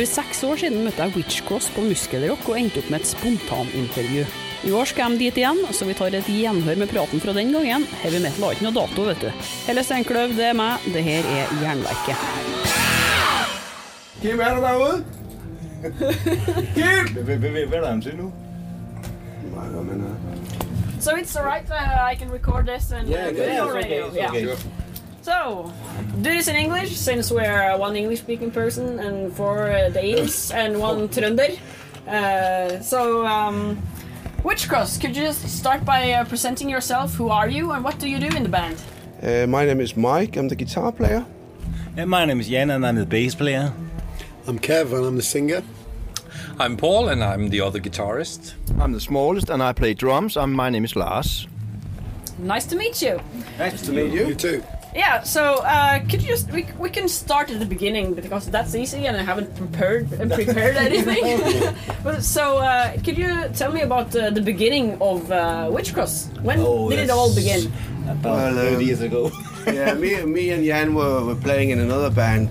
For seks år siden møtte jeg Witchcross på Muskelrock og endte opp med et spontanintervju. I år skal de dit igjen, så vi tar et gjenhør med praten fra den gangen. Heavy metal har ikke noe dato, vet du. Helle Steinkløv, det er meg. Det her er Jernverket. Kim, er du derude? Kim! Hvad, hvad, hvad, hvad er der ham til nu? Nej, hvad mener So it's alright, uh, I can record this and Yeah, uh, yeah, it's okay, it's okay. yeah. okay. So, do this in English since we're one English speaking person and four uh, Danes and one Trønder. Uh, so, um, Witchcross, could you just start by uh, presenting yourself? Who are you and what do you do in the band? Uh, my name is Mike. I'm the guitar player. Yeah, my name is Jan and I'm the bass player. I'm Kev and I'm the singer. I'm Paul and I'm the other guitarist. I'm the smallest and I play drums. I'm, my name is Lars. Nice to meet you. Nice to meet you. You too. Yeah, so uh, could you just we, we can start at the beginning because that's easy and I haven't prepared prepared anything. but so uh, could you tell me about uh, the beginning of uh, Witchcross? When Oh, did it all begin? About Well, 30 um, years ago. yeah, me, me and Jan were, were playing in another band.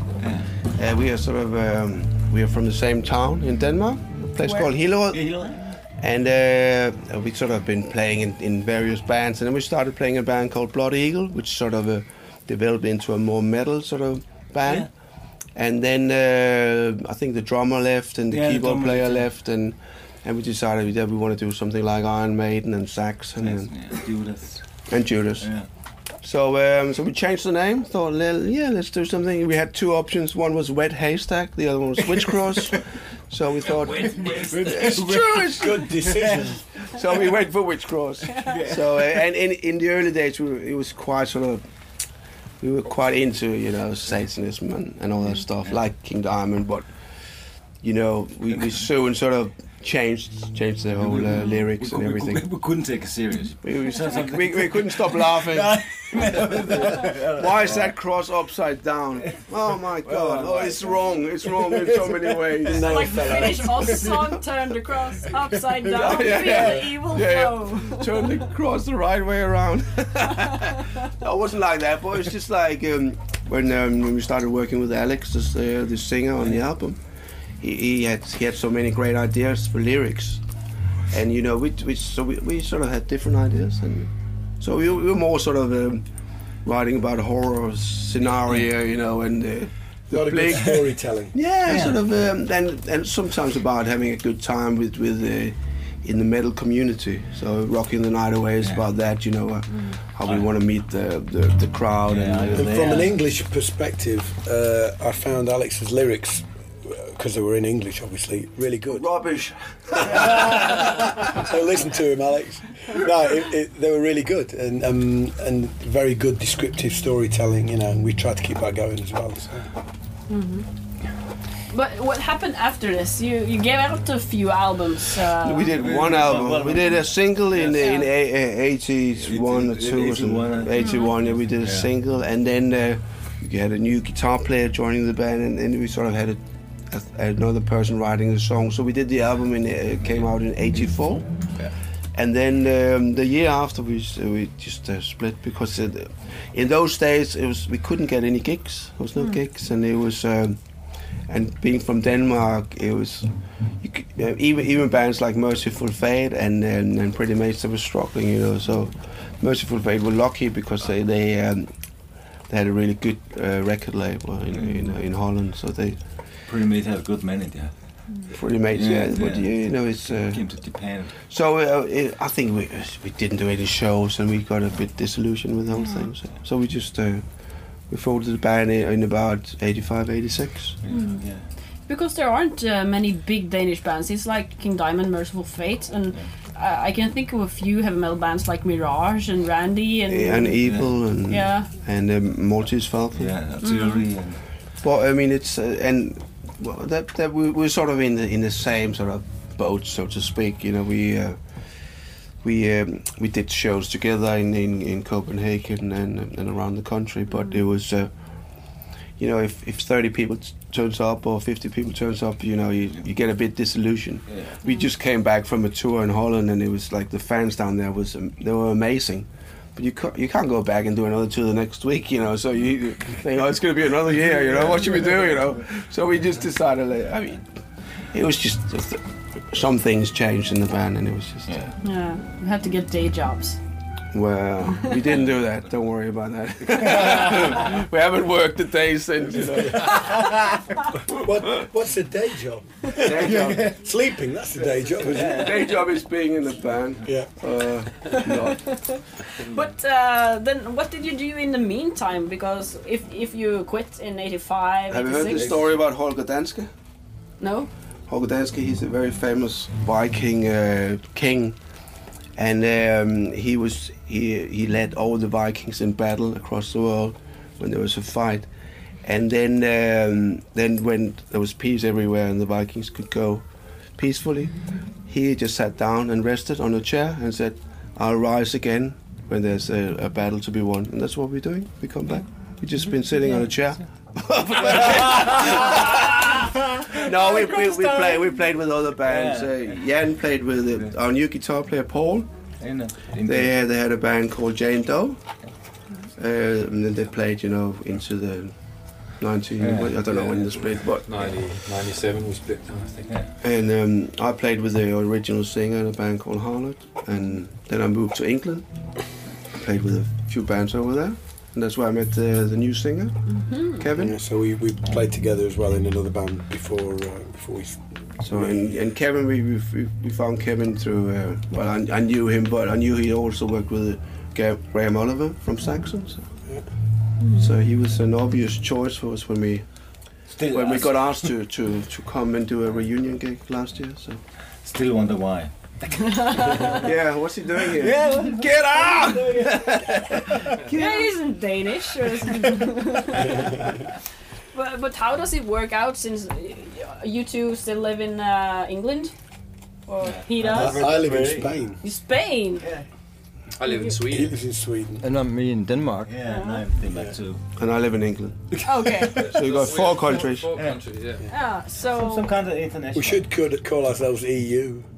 Uh, we are sort of um, we are from the same town in Denmark, a place Where? called Hillerød. And uh, we sort of been playing in, in various bands, and then we started playing a band called Blood Eagle, which sort of uh, developed into a more metal sort of band. And then uh, I think the drummer left and the Yeah, keyboard drummer player left, left, and and we decided that we want to do something like Iron Maiden and Saxon Yes, and, yeah, Judas. and Judas. Yeah. So um, so we changed the name. Thought, "Well, yeah, let's do something. We had two options. One was Wet Haystack. The other one was Witchcross. so we thought it's true. It's Good decision. so we went for Witchcross. So uh, and in in the early days, we it was quite sort of. We were quite into you know Satanism and, and all that mm. stuff, like King Diamond. But you know, we, we soon sort of changed changed the whole uh, lyrics and we, everything. We, we couldn't take it serious. We, we, we, we couldn't stop laughing. Why is that cross upside down? Oh my god! Oh, it's wrong. It's wrong in so many ways. like the Finnish Oz song turned across upside down. Yeah, Feel yeah. the evil Yeah, flow. Turn the cross the right way around. no, it wasn't like that, but it's just like um, when, um, when we started working with Alex, this, uh, the singer on the album. He, he had he had so many great ideas for lyrics, and you know we, we so we, we sort of had different ideas, and so we, we were more sort of um, writing about horror scenario, you know, and. Uh, A lot of good storytelling. yeah, sort of, um, and and sometimes about having a good time with with uh, in the metal community. So rocking the night away is Yeah. about that, you know, uh, how we want to meet the the, the crowd Yeah, and. And Uh, from an English perspective, uh, I found Alex's lyrics, because they were in English, obviously, really good. Rubbish. So listen to him, Alex. No, it, it, they were really good and um, and very good descriptive storytelling. You know, and we tried to keep that going as well. So. But what happened after this? You you gave out a few albums. Uh, We did one album. We did a single in Yes. in a- a- eighty-one or Eighty- two or something. uh, Eighty-one. Yeah, we did a Yeah. single, and then uh, we had a new guitar player joining the band, and then we sort of had a, a, another person writing the song. So we did the album, and it came out in '84. Yeah. And then um, the year after, we we just uh, split because it, in those days it was we couldn't get any gigs. There was no gigs, and it was. Um, and being from Denmark, it was you could, uh, even even bands like Mercyful Fate and and, and Pretty Maids they were struggling, you know. So Mercyful Fate were lucky because they they um, they had a really good uh, record label in, in in Holland, so they Pretty Maid had a good manager. Pretty Maids, yeah. Yeah, But yeah. you, you know, it's uh, Came to Japan. so uh, it, I think we we didn't do any shows, and we got a bit disillusioned with the whole thing. So, so we just uh, we folded the band in, in about 85, 86. Yeah. yeah. because there aren't uh, many big Danish bands. It's like King Diamond, Mercyful Fate, and uh, I can think of a few heavy metal bands like Mirage and Randy and and Evil and yeah. and um, Maltese Falcon. Yeah, artillery and Well, I mean, it's uh, and well, that that we, we're sort of in the in the same sort of boat, so to speak. You know, we uh, we um, we did shows together in, in, in Copenhagen and and around the country, but it was. Uh, you know, if, if 30 people t- turns up or 50 people turns up, you know, you, you get a bit disillusioned. yeah. We just came back from a tour in Holland, and it was like the fans down there was um, they were amazing, but you can't, you can't go back and do another tour the next week, you know. So you think, oh, it's going to be another year, you know. What should we do, you know? So we just decided. Like, I mean, it was just, just some things changed in the band, and it was just. Yeah. Yeah, you have to get day jobs. Well, we didn't do that. Don't worry about that. we haven't worked a day since. You know. What, what's the day job? Day job. Sleeping, that's the day job, isn't it? Day job is being in the band. Yeah. Uh. But uh, then, what did you do in the meantime? Because if if you quit in '85, Have you heard the story about Holger Danske? No. Holger Danske, he's a very famous Viking uh, king, and um, he was he he led all the Vikings in battle across the world when there was a fight, and then um, then when there was peace everywhere and the Vikings could go peacefully, he just sat down and rested on a chair and said, "I'll rise again when there's a, a battle to be won," and that's what we're doing. We come back. We've just been sitting on a chair. no, we, we, we played we played with other bands. Uh, Jan played with uh, our new guitar player Paul. In, uh, in They had, they had a band called Jane Doe, uh, and then they played, you know, into the 19. Yeah. I don't know when the split, but 90, 97 we split, I think. Yeah. and um, I played with the original singer in a band called Harlot, and then I moved to England. Played with a few bands over there, and that's where I met the, the new singer, Kevin. Yeah, so we, we played together as well in another band before uh, before we. So and, and Kevin, we, we we found Kevin through. Uh, well, I, I knew him, but I knew he also worked with uh, Graham Oliver from Saxon. So, so he was an obvious choice for us when we Still, when we got asked to, to, to come and do a reunion gig last year. So still wonder why. yeah, what's he doing here? Yeah, Get out! Yeah, he isn't Danish. or something. but, but how does it work out since you two still live in uh, England? Or he does? I live in Spain. In Spain? I live in He Sweden. lives in Sweden. And I'm me in Denmark. Yeah, and I've been back too. And I live in England. Okay. So you got four countries. Four Yeah. countries, yeah. Yeah, Some, so. some kind of international. We should could call ourselves EU.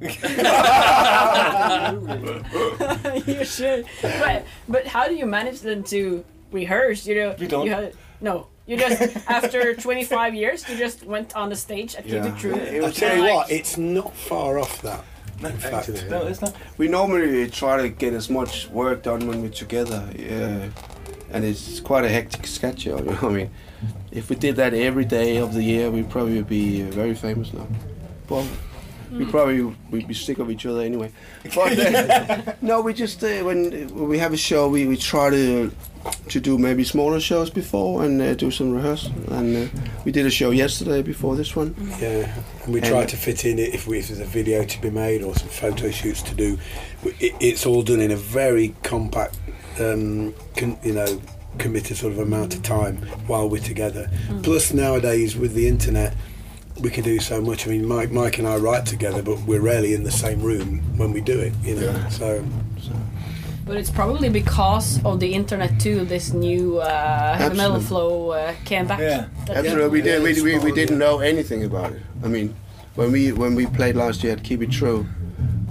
you should. But, but how do you manage then to rehearse? You know, We don't. You had, no. You just, after 25 years, you just went on the stage at Keep Yeah. It True. It I'll tell you like- what, it's not far off that. No, In fact, no, it's not. We normally try to get as much work done when we're together, yeah. and it's quite a hectic schedule. You know, I mean, if we did that every day of the year, we'd probably be uh, very famous now. Well, we probably we'd be sick of each other anyway. But uh, no, we just uh, when when we have a show, we, we try to to do maybe smaller shows before and uh, do some rehearsal. And uh, we did a show yesterday before this one. Yeah, and we And- try to fit in it if, we, if there's a video to be made or some photo shoots to do. It, it's all done in a very compact, um, con, you know, committed sort of amount of time while we're together. Plus nowadays with the internet, we can do so much. I mean, Mike, Mike and I write together, but we're rarely in the same room when we do it. You know, so But it's probably because of the internet too. This new uh, heavy metal flow uh, came back. Yeah. That- Absolutely, we did. We, we, we didn't know anything about it. I mean, when we when we played last year at Keep It True,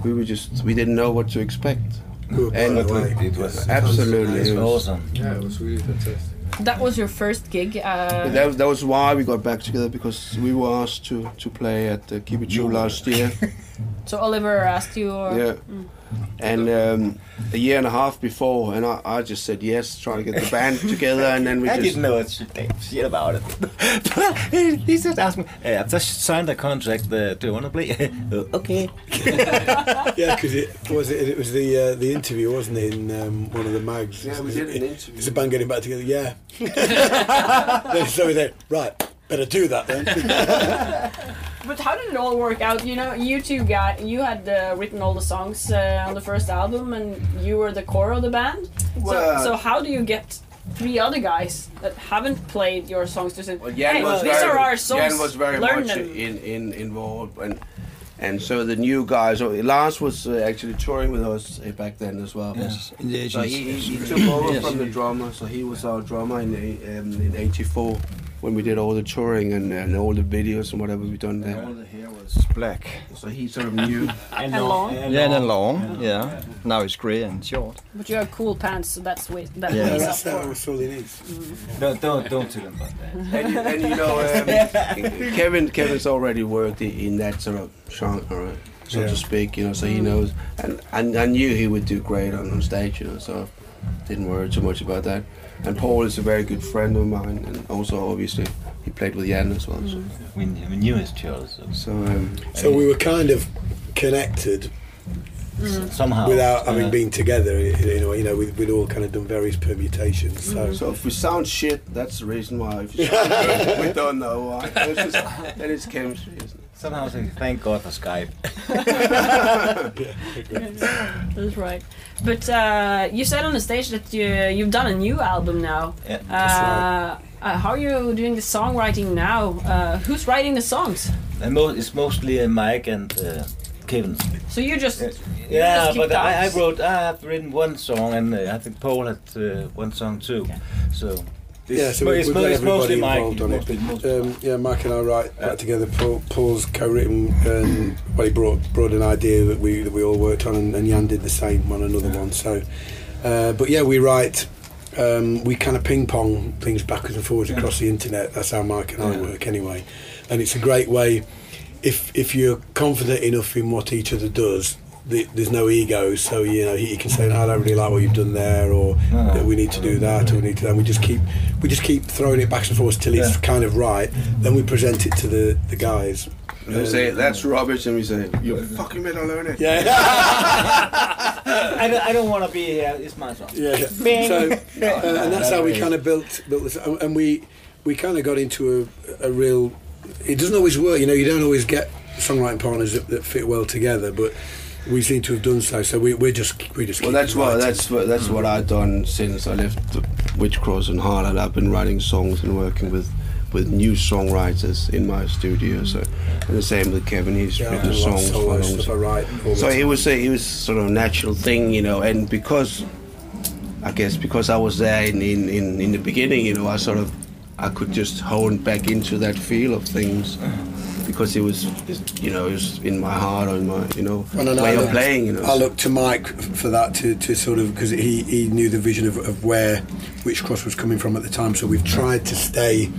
we were just we didn't know what to expect. we were blown And- It was Absolutely, It it was was- awesome. Yeah, it was really fantastic. That was your first gig. Uh, that, that was why we got back together because we were asked to to play at the True last year. so Oliver asked you. Or, Yeah. And um, a year and a half before, and I, I just said yes, trying to get the band together, and then we I just didn't know a shit, shit about it. he just asked me, hey, I've just signed a contract. Uh, do you want to play? Uh, okay. Yeah, because it was it, it was the uh, the interview, wasn't it, in um, one of the mags? Yeah, we did an interview. Is the band getting back together? Yeah. then somebody said, right, better do that then. But how did it all work out? You know, you two got you had uh, written all the songs uh, on the first album, and you were the core of the band. Well- so, so how do you get three other guys that haven't played your songs to say, Well, Jan "Hey, was these very, are our songs. Jan was very Learn much them." in, in involved, and and so the new guys. So Lars was uh, actually touring with us uh, back then as well. Yes, in the So he, he, he took over Yes. from the drummer. So he was our drummer in um, in '84, when we did all the touring and, and all the videos and whatever we done there. All the hair was black. So he sort of knew. And, long. Yeah, and then long. Yeah. Now it's grey and short. But you have cool pants, so that's what that Yeah. makes up That's, for. that's all he needs. Don't don't don't tell him about that. and, and you know, um, Kevin Kevin's already worked in that sort of genre, so Yeah. to speak. You know, so he knows, and, and I knew he would do great on, on stage. You know, so didn't worry too much about that. And Paul is a very good friend of mine, and also obviously he played with Jan as well. So, We, we knew his children so so um, So we were kind of connected somehow. without having uh, been together. You know, you know, we'd, we'd all kind of done various permutations. So, so if we sound shit, that's the reason why. If you sound good, we don't know why. It's just, then it's chemistry, isn't it? somehow say thank God for Skype. That's right. But uh, you said on the stage that you you've done a new album now. Yeah, Uh, that's uh, how are you doing the songwriting now? Uh, who's writing the songs? And mo- it's mostly uh, Mike and uh, Kevin. So you just you Yeah, just but I, I wrote. I have written one song, and uh, I think Paul had uh, one song too. So this, yeah, so but we, it's, we've got it's mostly everybody Mike. involved on it. mostly- mostly- Um, yeah, Mike and I write, write together. Paul, Paul's co-written, and well, he brought brought an idea that we that we all worked on, and, and Jan did the same on another one. So, uh, but yeah, we write. Um, we kind of ping pong things backwards and forwards across the internet. That's how Mike and I Yeah. work, anyway. And it's a great way if if you're confident enough in what each other does. The, there's no ego, so you know he, can say, "I don't really like what you've done there," or No. "We need to do that," or "We need to." And we just keep we just keep throwing it back and forth till it's Yeah. kind of right. Then we present it to the the guys. And they say that's rubbish, and we say you're fucking better learn it. Yeah, I, don't, I don't want to be here. It's my job. yeah. Bing. So, uh, and that's how we kind of built built this, and and we we kind of got into a, a real. It doesn't always work, you know. You don't always get songwriting partners that, that fit well together, but we seem to have done so. So we we just we just. Well, that's what writing. that's what that's what I've done since I left the Witchcross and Harlan. I've been writing songs and working with with new songwriters in my studio. So and the same with Kevin. He's Yeah, written I do a lot of songs for solo long. stuff I write. So it was a, it was sort of a natural thing, you know, and because I guess because I was there in, in, in, in the beginning, you know, I sort of I could just hone back into that feel of things because it was you know it was in my heart or in my you know And way I of looked- playing, you know. I looked to Mike for that to, to sort of because he, he knew the vision of, of where Witchcross was coming from at the time. So we've tried to stay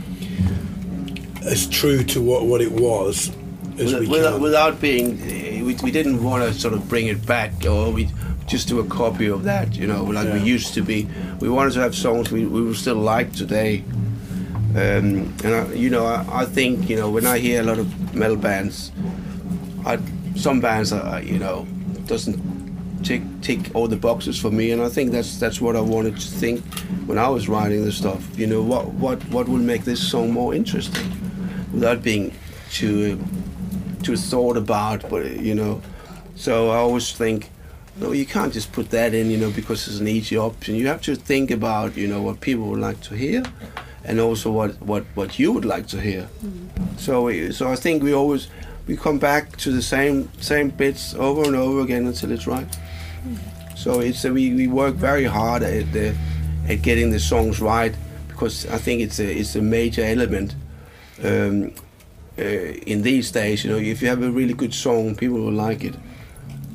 as true to what, what it was as we without, can. without being we, we didn't want to sort of bring it back or we just do a copy of that you know like we used to be we wanted to have songs we, we would still like today um, and I, you know I, I think you know when I hear a lot of metal bands I, some bands are you know doesn't tick tick all the boxes for me and I think that's that's what I wanted to think when I was writing the stuff you know what what what will make this song more interesting without being too too thought about, but you know. So I always think, no, you can't just put that in, you know, because it's an easy option. You have to think about, you know, what people would like to hear, and also what what what you would like to hear. So we- so I think we always we come back to the same same bits over and over again until it's right. So it's uh, we, we work very hard at the, at getting the songs right because I think it's a it's a major element um, uh, in these days. You know, if you have a really good song, people will like it.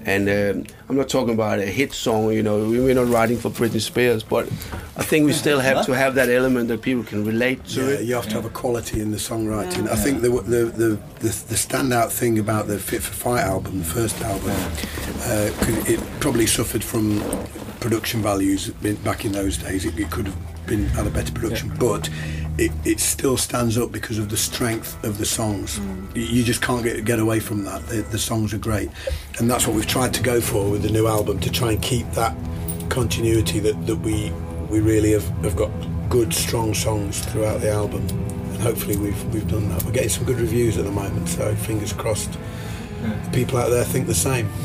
And um, I'm not talking about a hit song. You know, we- we're not writing for Britney Spears, but I think we still have to have that element that people can relate to Yeah, it. you have to have a quality in the songwriting. I think the, the the, the the standout thing about the Fit for Fight album, the first album, uh, 'cause it probably suffered from production values back in those days. It, it could have been had a better production, but it, it still stands up because of the strength of the songs. Mm. You, you just can't get get away from that. The, the songs are great, and that's what we've tried to go for with the new album to try and keep that continuity that, that we we really have, have got good strong songs throughout the album. And hopefully we've we've done that. We're getting some good reviews at the moment so fingers crossed. People out there think the same.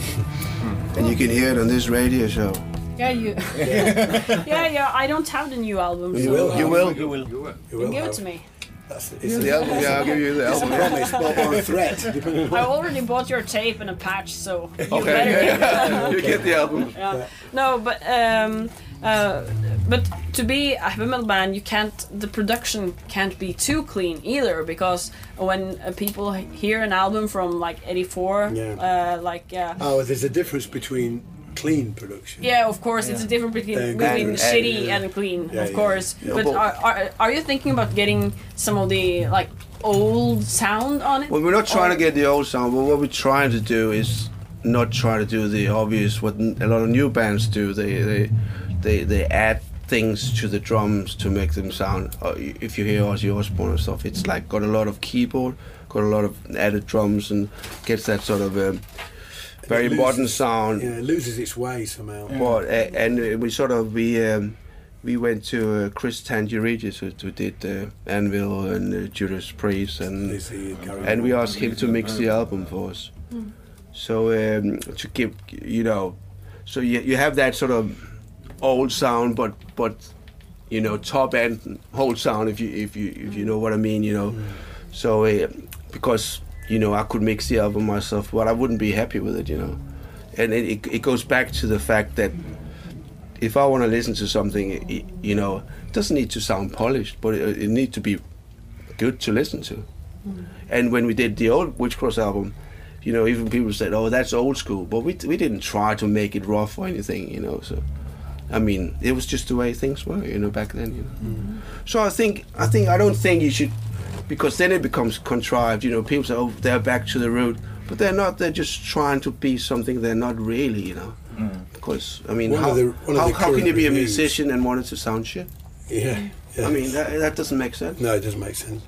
And you can hear it on this radio show. Yeah, you. yeah, yeah. I don't have the new album. You so will, You will. You will. You will. You you will can give it to me. that's it. It's It's, the album. Yeah, I'll give you the it's a album. promise or, or a threat I already bought your tape and a patch, so you Okay, better give it. you get the album. Yeah. No, but um, uh, but to be a heavy metal band, you can't. The production can't be too clean either, because when uh, people hear an album from like '84, Yeah. uh, like uh, Oh, there's a difference between clean production. yeah, of course, it's a difference between, And- between and- shitty yeah. and clean, Yeah, of yeah. course. Yeah, but but- are, are are you thinking about getting some of the like old sound on it? Well, we're not trying Or- to get the old sound, but what we're trying to do is not try to do the obvious what a lot of new bands do. They they they, they add things to the drums to make them sound. Uh, if you hear Ozzy Osbourne and stuff, it's like got a lot of keyboard, got a lot of added drums, and gets that sort of um, very loses- modern sound. Yeah, it loses its way somehow. But uh, and we sort of we um, we went to uh, Chris Tsangarides who, who did uh, Anvil and uh, Judas Priest and There's and we asked him to mix the album for us. So um, to give you know, so you you have that sort of old sound, but but you know top end whole sound if you if you if you know what I mean, you know. So uh, because you know I could mix the album myself, but I wouldn't be happy with it, you know. And it it, goes back to the fact that if I want to listen to something, it, you know, it doesn't need to sound polished, but it, it needs to be good to listen to. Mm. And when we did the old Witchcross album, you know, even people said, "Oh, that's old school," but we we didn't try to make it rough or anything, you know. So, I mean, it was just the way things were, you know, back then. You know. Mm-hmm. So I think I think I don't think you should, because then it becomes contrived. You know, people say, "Oh, they're back to the root," but they're not. They're just trying to be something they're not really, you know. Mm. Because I mean, One how, the- how, how can you be a reviews- musician and want it to sound shit? Yeah, yeah. I mean, that, that doesn't make sense. No, it doesn't make sense.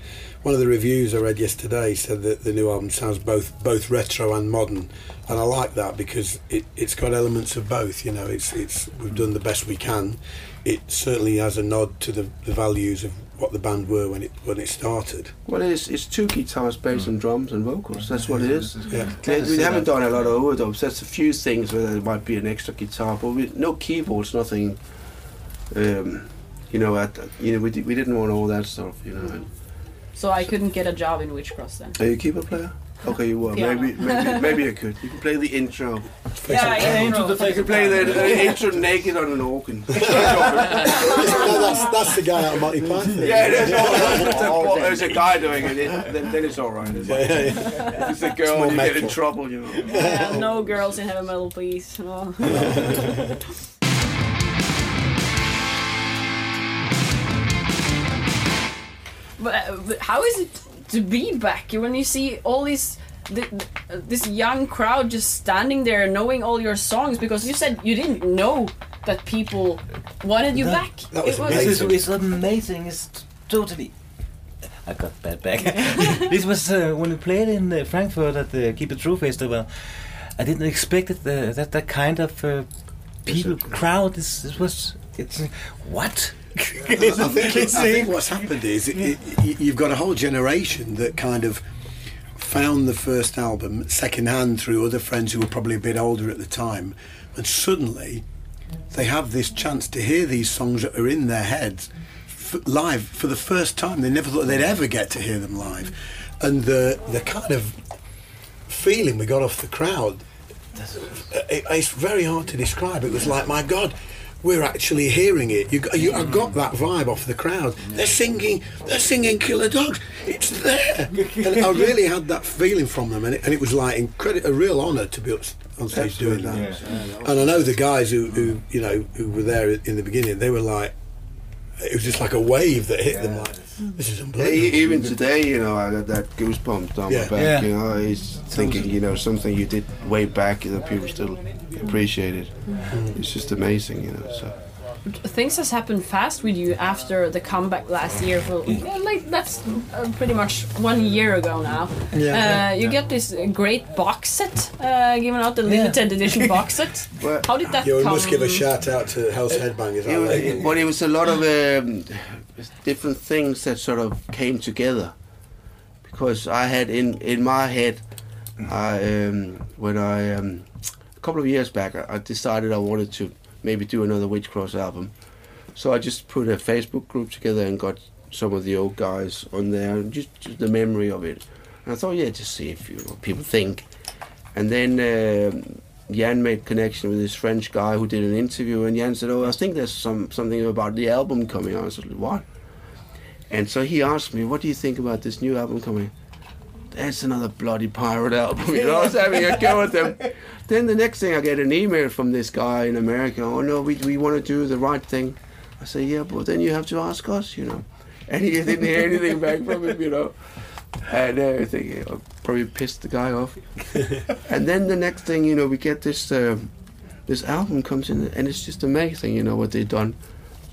One of the reviews I read yesterday said that the new album sounds both both retro and modern, and I like that because it, it's got elements of both. You know, it's it's we've done the best we can. It certainly has a nod to the, the values of what the band were when it when it started. Well, it's, it's two guitars, bass, and drums and vocals. That's what it is. Yeah. We, we haven't done a lot of overdubs. That's a few things where there might be an extra guitar, but we, no keyboards, nothing. Um, you know, at, you know, we, di- we didn't want all that stuff. You know. So I couldn't get a job in Witchcross then. are you a keyboard player? Okay, you were. Piano. Maybe, maybe, maybe you could. You can play the intro. Yeah, yeah, Into the You can play the, the intro naked on an organ. yeah, no, that's that's the guy out of Monty Python. there's, no, there's a guy doing it. it then, then it's all right. It's, like, yeah, yeah. if it's a girl, more you get in trouble. You know. Yeah, no girls in heavy metal, please. Oh. but, uh, but how is it to be back when you see all these th- th- uh, this young crowd just standing there knowing all your songs because you said you didn't know that people wanted you That- back. that was it This is amazing. it's amazing. It's totally. I got bad back. this was uh, when we played in uh, Frankfurt at the Keep It True festival. I didn't expect it, uh, that that kind of uh, people crowd. This, this was it's what. I think, I think what's happened is it, it, you've got a whole generation that kind of found the first album secondhand through other friends who were probably a bit older at the time, and suddenly they have this chance to hear these songs that are in their heads f- live for the first time. They never thought they'd ever get to hear them live, and the the kind of feeling we got off the crowd uh, it, it's very hard to describe. It was like, my God, we're actually hearing it. You, got- you, I got that vibe off the crowd. They're singing, they're singing Killer Dogs. It's there. and I really had that feeling from them, and it, and it was like incredible, a real honour to be up on stage doing that. And I know the guys who, who, you know, who were there in the beginning. They were like, it was just like a wave that hit them. Like, mm. this is unbelievable. e- even today, you know, I got that goosebumps down Yeah. my back. Yeah. You know, he's thinking, you know, something you did way back that people still appreciate it. Mm-hmm. It's just amazing, you know. So things has happened fast with you after the comeback last year. For like that's uh, pretty much one year ago now. Yeah. Uh, you get this great box set uh, given out, the limited edition box set. Well, How did that Yeah, we come? must give a shout out to Hell's Headbangers. it our was, label. but it was a lot of um, different things that sort of came together. Because I had in in my head, I um, when I um, a couple of years back, I, I decided I wanted to maybe do another Witchcross album. So I just put a Facebook group together and got some of the old guys on there, just, just the memory of it. And I thought, yeah, just see if you, what people think. And then um, Jan made connection with this French guy who did an interview, and Jan said, "Oh, I think there's some something about the album coming out." I said, "What?" And so he asked me, "What do you think about this new album coming?" That's another bloody pirate album. You know, I was having a go at them. Then the next thing, I get an email from this guy in America. Oh no, we we want to do the right thing. I say, yeah, but then you have to ask us, you know. And he didn't hear anything back from him, you know. And uh, I think I probably pissed the guy off. and then the next thing, you know, we get this um, this album comes in, and it's just amazing, you know, what they've done.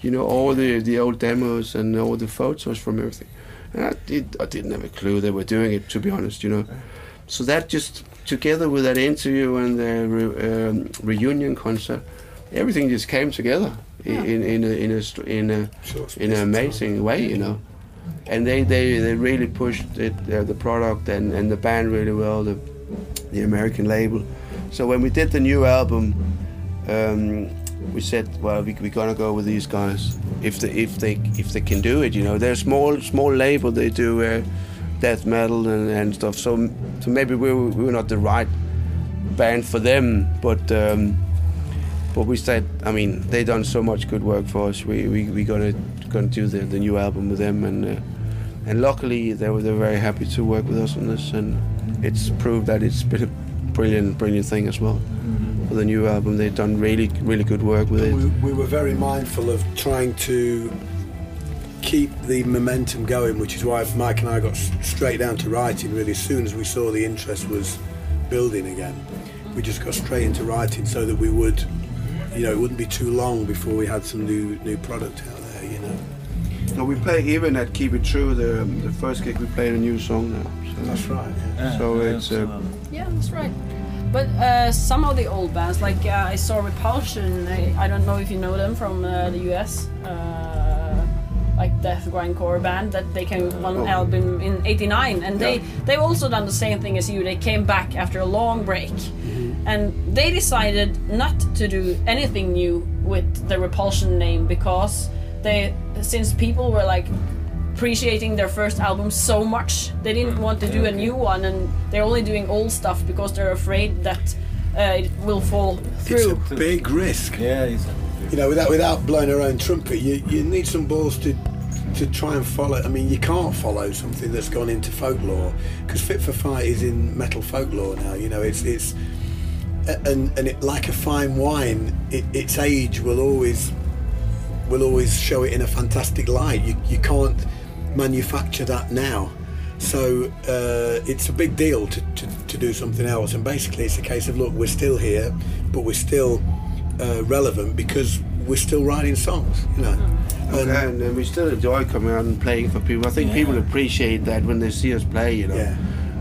You know, all the the old demos and all the photos from everything. And I did I didn't have a clue they were doing it, to be honest, you know. So that just together with that interview and the re, um, reunion concert, everything just came together i in in a in a in a in an space time. amazing way, you know. And they, they, they really pushed it, uh, the product and, and the band really well, the, the American label. So when we did the new album, um, we said, well, we, we're gonna go with these guys if they if they if they can do it. You know, they're small small label. They do uh, death metal and, and stuff. So so maybe we were, we were not the right band for them, but. Um, but we said, I mean, they done so much good work for us. We we we gonna gonna do the, the new album with them, and uh, and luckily they were they're very happy to work with us on this, and it's proved that it's been a brilliant brilliant thing as well. For the new album, they've done really really good work with it. We, we were very mindful of trying to keep the momentum going, which is why Mike and I got straight down to writing really as soon as we saw the interest was building again. We just got straight into writing so that we would, you know, it wouldn't be too long before we had some new new product out there, you know. No, we play even at Keep It True. The the first gig we played a new song now. So, That's right. Yeah. So it's, uh, Yeah, that's right. But uh, some of the old bands, like uh, I saw Repulsion. I, I don't know if you know them from uh, the US, uh, like death grindcore band that they came one Oh. album in '89, and they Yeah. they've also done the same thing as you. They came back after a long break, and they decided not to do anything new with the Repulsion name because they since people were like appreciating their first album so much. They didn't want to do a new one, and they're only doing old stuff because they're afraid that uh, it will fall through. It's a big risk. Yeah, it's you know, without without blowing our own trumpet, you, you need some balls to to try and follow. I mean, you can't follow something that's gone into folklore because Fit for Fight is in metal folklore now. You know, it's it's and and it like a fine wine, it, its age will always will always show it in a fantastic light. You you can't manufacture that now. So uh, it's a big deal to, to, to do something else, and basically it's a case of look, we're still here, but we're still uh, relevant because we're still writing songs, you know. And, and, and we still enjoy coming out and playing for people. I think people appreciate that when they see us play. You know, Yeah.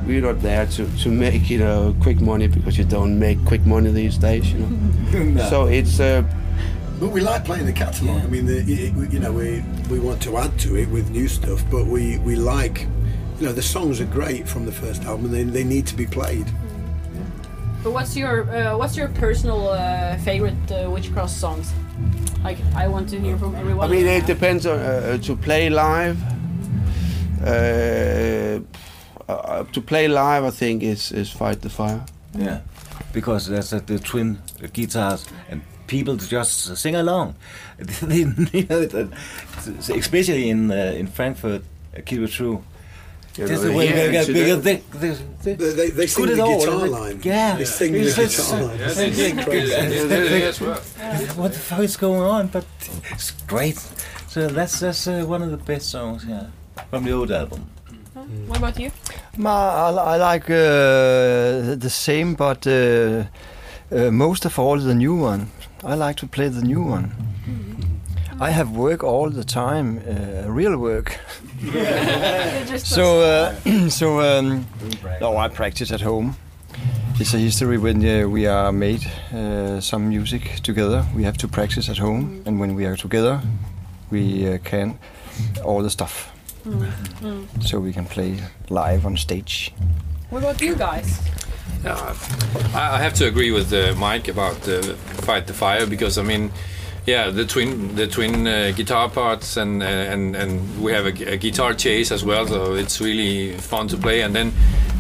we're not there to, to make you know quick money because you don't make quick money these days. You know, so it's uh, But we like playing the catalogue. I mean, the, it, you know, we we want to add to it with new stuff, but we, we like, you know, the songs are great from the first album. and They they need to be played. But what's your uh, what's your personal uh, favorite uh, Witchcross songs? Like I want to hear from everyone. I mean it depends on uh, to play live. Uh, uh, to play live, I think is is fight the fire. Yeah, because there's uh, the twin guitars and people to just sing along. They- you know, it, uh, especially in uh, in Frankfurt, uh, keep it true. You Just know, the way yeah, they, to because they, they, they, They, they, they sing the at all, guitar it? line. Yeah. they sing the guitar line. Yeah, they sing crazy. and they play as well. what the fuck is going on? But it's great. So that's that's uh, one of the best songs, yeah, from the old album. What about you? Ma, I, I like uh, the same, but uh, uh, most of all the new one. I like to play the new one. I have work all the time, uh, real work. so, uh, so um, no, I practice at home. It's a history when uh, we are made uh, some music together. We have to practice at home, and when we are together, we uh, can all the stuff. So we can play live on stage. What about you guys? Yeah, I, I have to agree with uh, Mike about uh, fight the fire because I mean, Yeah, the twin the twin uh, guitar parts and uh, and and we have a, a guitar chase as well, so it's really fun to play. And then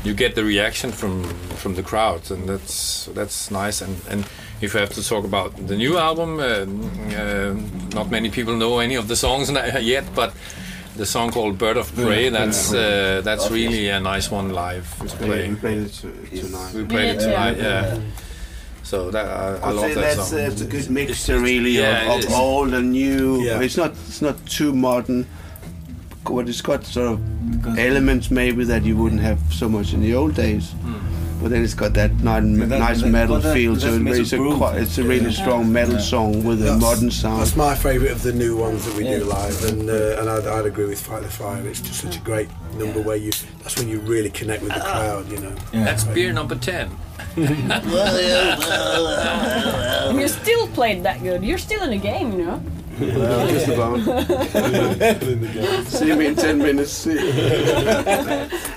you get the reaction from from the crowd, and that's that's nice. And and if I have to talk about the new album, uh, uh, not many people know any of the songs yet, but the song called "Bird of Prey" that's uh, that's really a nice one live to play. We played it tonight. We played it Yeah, yeah. tonight, yeah. So that I, I love that that's song. uh, it's a good mixture, really, yeah, of, of old and new. Yeah. It's not it's not too modern, but it's got sort of elements maybe that you wouldn't have so much in the old days. But then it's got that ni- But that- nice that- metal that- feel but to it. It's a, quite, it's a really strong metal song with a modern sound. That's my favourite of the new ones that we do live, and uh, and I'd, I'd agree with Fight the Fire. It's just such a great number where you that's when you really connect with the crowd, you know. That's beer number ten. And you still played that good. You're still in the game, you know. Well, just about. See me in 10 minutes.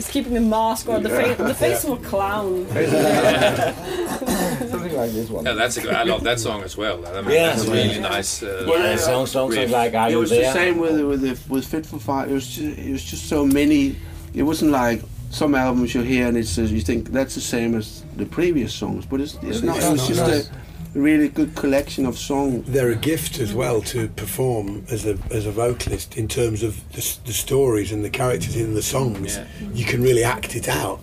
Just keeping the mask or the face, the face of a clown. Something like this one. Yeah, that's a good. I love that song as well. I mean, Yeah. that's really nice. Uh, Well, And songs, songs riff. like "Are it was There?" the same with with the, with Fit for Fire. It was just, it was just so many. It wasn't like some albums you hear and it's uh, you think that's the same as the previous songs, but it's, it's not. It was just a really good collection of songs. They're a gift as well to perform as a as a vocalist in terms of the, the stories and the characters in the songs. Yeah. You can really act it out.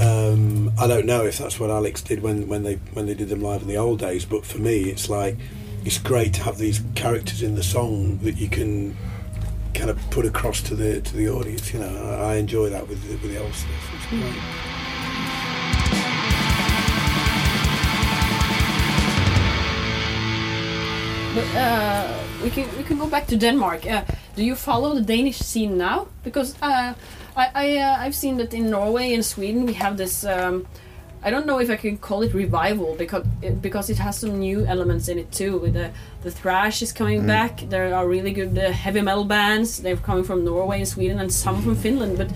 Um, I don't know if that's what Alex did when, when they when they did them live in the old days, but for me, it's like it's great to have these characters in the song that you can kind of put across to the to the audience. You know, I, I enjoy that with with the old stuff. But uh, we can we can go back to Denmark. Uh, do you follow the Danish scene now? Because uh, I, I uh, I've seen that in Norway and Sweden we have this. Um, I don't know if I can call it revival because it, because it has some new elements in it too. The the thrash is coming back. There are really good uh, heavy metal bands. They're coming from Norway and Sweden and some from Finland. But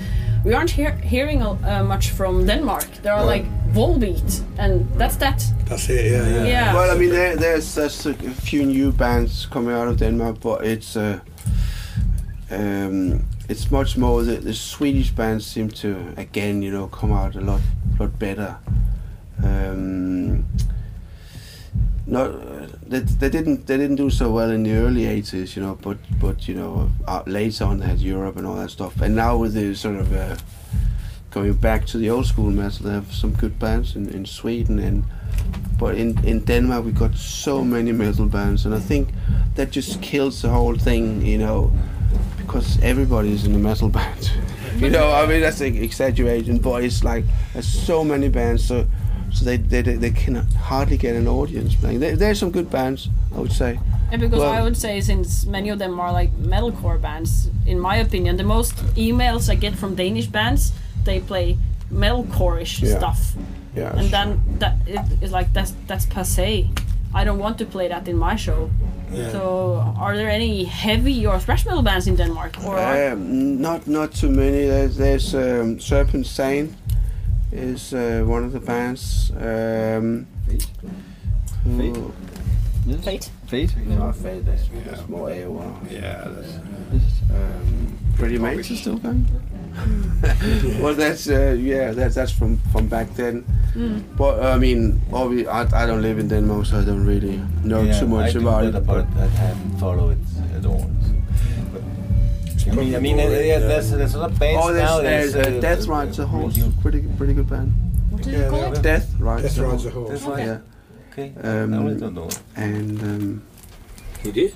we aren't hear, hearing uh, much from Denmark. There are like Volbeat, and that's that. That's it. Yeah, yeah. Yeah. Well, I mean, there, there's there's a, a few new bands coming out of Denmark, but it's uh, um, it's much more the, the Swedish bands seem to again, you know, come out a lot lot better. Um, not uh, they, they didn't they didn't do so well in the early 80s, you know, but but you know uh, later on they had Europe and all that stuff, and now with the sort of uh, going back to the old school metal, they have some good bands in, in Sweden and but in, in Denmark we got so many metal bands and I think that just kills the whole thing you know because everybody's in a metal band. You know I mean that's exaggerating but it's like there's so many bands so so they they, they, they can hardly get an audience playing there, there's some good bands I would say. And because Well- I would say, since many of them are like metalcore bands, in my opinion, the most emails I get from Danish bands, they play metalcore-ish Yeah. stuff, yeah and then that it is like that's that's passe. I don't want to play that in my show. So, are there any heavy or thrash metal bands in Denmark? Or are- Um, not not too many. There's, there's um, Serpent Saints is uh, one of the bands. Um, who- Fate. Yes. Fate? Fate. No, Fate. That's, that's more AOR. yeah, that's, Um, Pretty Maids is still going. Well, that's uh, yeah, that's that's from from back then. But I mean, obviously, I, I don't live in Denmark, so I don't really know Yeah, too much I about but, it. but I haven't followed it at all. I mean, I mean, uh, yeah, there's there's a lot of bands Oh, now. there's, there's uh, Death Rides a Horse. Pretty pretty good band. what did Yeah, you call it? Death Rides Death a Rides a Horse. Horse. Yeah, Okay. Um, I really don't know. and um, he did.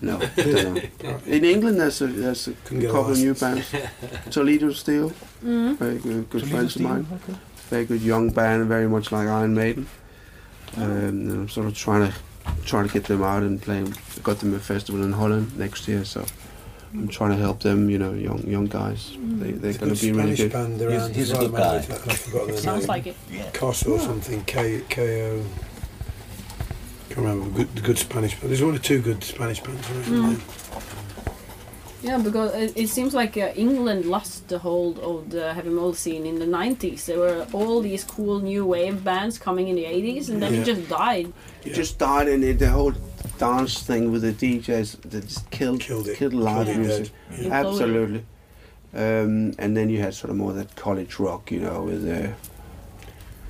No, I don't know. In England, there's a there's a couple of new bands. Toledo Steel, Mm. very good, good Toledo friends of mine. okay. Very good young band, very much like Iron Maiden. Um, and I'm sort of trying to trying to get them out and play. Got them a festival in Holland next year, so I'm trying to help them. You know, young young guys. They they're going to be really Spanish good. band He's- around he's as a good guy. I've forgotten their Sounds name. like it. Cos or something. K K O. Can't remember. Good, the good Spanish band. There's one or two good Spanish bands around. Mm. Yeah, because it, it seems like uh, England lost the hold of the heavy metal scene in the 90s. There were all these cool new wave bands coming in the 80s, and then Yeah. it just died. It just died, and it, the whole dance thing with the DJs that just killed Killed it. killed live Killed music. dead. Yeah. Absolutely. Um, and then you had sort of more that college rock, you know, with the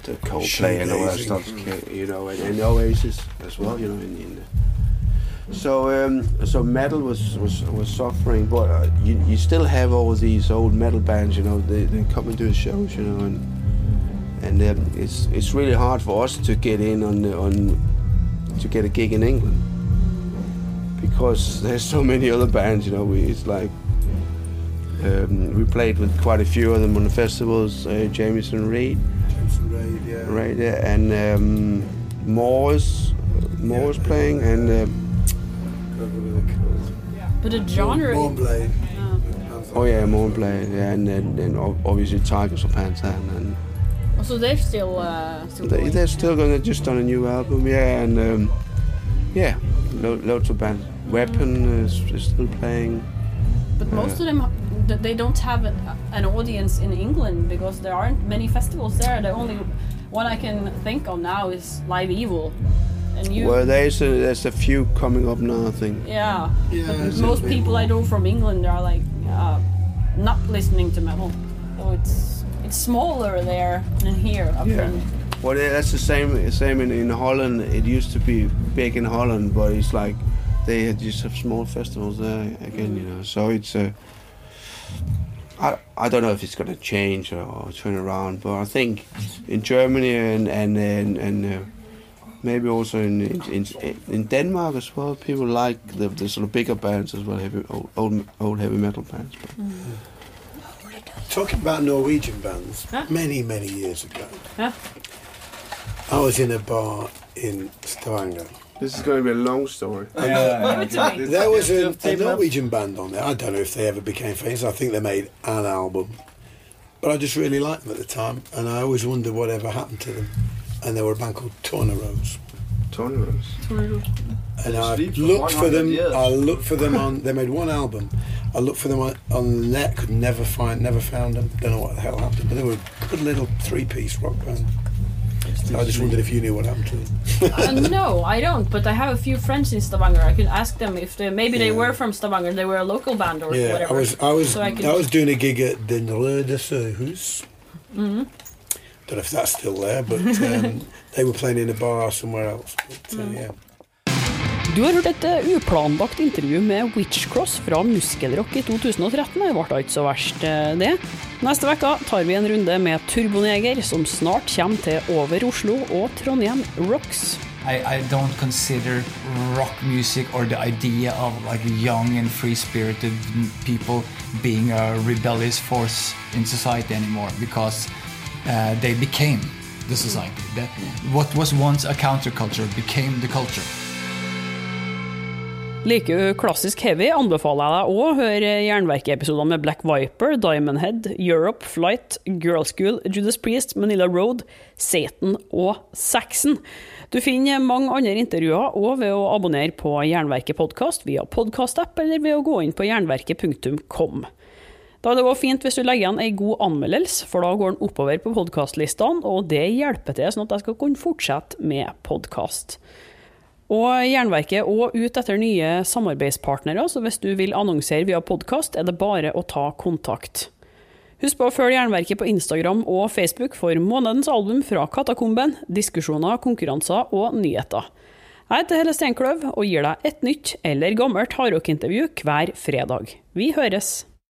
the Coldplay and all that stuff, you know, and, and Oasis as well, you know. In, in the, so um, so metal was was, was suffering, but uh, you you still have all these old metal bands, you know, they, they come and do the shows, you know, and and um, it's it's really hard for us to get in on the, on to get a gig in England because there's so many other bands, you know. We, it's like um, we played with quite a few of them on the festivals. Uh, Jameson Raid, Jameson Raid, yeah. right there, and um, Moore's Moore's Yeah. playing, and um, God, what are they called? But the genre. Mournblade. Yeah. oh yeah, Moore playing, yeah, and then and ob- obviously Tygers of Pan Tang, and Oh, so they're still uh, still they, going. they're still gonna just done a new album, yeah, and um, yeah, lo- loads of bands. Weapon is, is still playing. But most of them, th- they don't have an, an audience in England because there aren't many festivals there. The only one I can think of now is Live Evil, and you. Well, there's a, there's a few coming up now, I think. yeah. Yeah, most a people I know from England are like uh, not listening to metal, so it's it's smaller there than here. Up Yeah. in, Well, yeah, that's the same same in, in Holland. It used to be big in Holland, but it's like they just have small festivals there again, you know. So it's uh, I I don't know if it's going to change or, or turn around, but I think in Germany and and and, and uh, maybe also in, in in Denmark as well, people like the, the sort of bigger bands as well, heavy old old, old heavy metal bands. But Talking about Norwegian bands, Huh? many, many years ago, yeah. I was in a bar in Stavanger. This is going to be a long story. Give it to. There was a, a tape it up. Norwegian band on there. I don't know if they ever became famous. I think they made an album. But I just really liked them at the time, and I always wondered whatever happened to them. And they were a band called Tornaros. Tornadoes. And I looked for them. years. I looked for them on. They made one album. I looked for them on, on the net. Could never find. Never found them. Don't know what the hell happened. But they were a good little three-piece rock band. I just wondered if you knew what happened to them. Uh, no, I don't. But I have a few friends in Stavanger. I could ask them if they maybe they were from Stavanger. They were a local band or Yeah, whatever. I was. I was. So I I, was doing a gig at the Röde Sørhus. Mm-hmm. Don't know if that's still there, but um, they were playing in a bar somewhere else. But, uh, Mm. yeah. Du har hørt et eh, uplanlagt intervju med Witchcross fra Muskelrock i 2013. Det ble ikke så verst, eh, det. Neste uke tar vi en runde med Turboneger, som snart kommer til Over Oslo og Trondheim Rocks. I, I don't consider rock music or the idea of like young and free spirited people being a rebellious force in society anymore because uh, they became the society. That, what was once a counterculture became the culture. Liker du klassisk heavy, anbefaler jeg deg å høre Jernverket-episoder med Black Viper, Diamond Head, Europe, Flight, Girl School, Judas Priest, Manila Road, Satan og Saxon. Du finner mange andre intervjuer òg ved å abonnere på Jernverket podkast via podkastapp eller ved å gå inn på jernverket.kom. Da er det også fint hvis du legger igjen ei god anmeldelse, for da går den oppover på podkastlistene, og det hjelper til sånn at jeg skal kunne fortsette med podkast. Og Jernverket er ut etter nye samarbeidspartnere, så hvis du vil annonsere via podkast, er det bare å ta kontakt. Husk på å følge Jernverket på Instagram og Facebook for månedens album fra Katakomben, diskusjoner, konkurranser og nyheter. Jeg heter Helle Steinkløv og gir deg et nytt eller gammelt hardrockintervju hver fredag. Vi høres!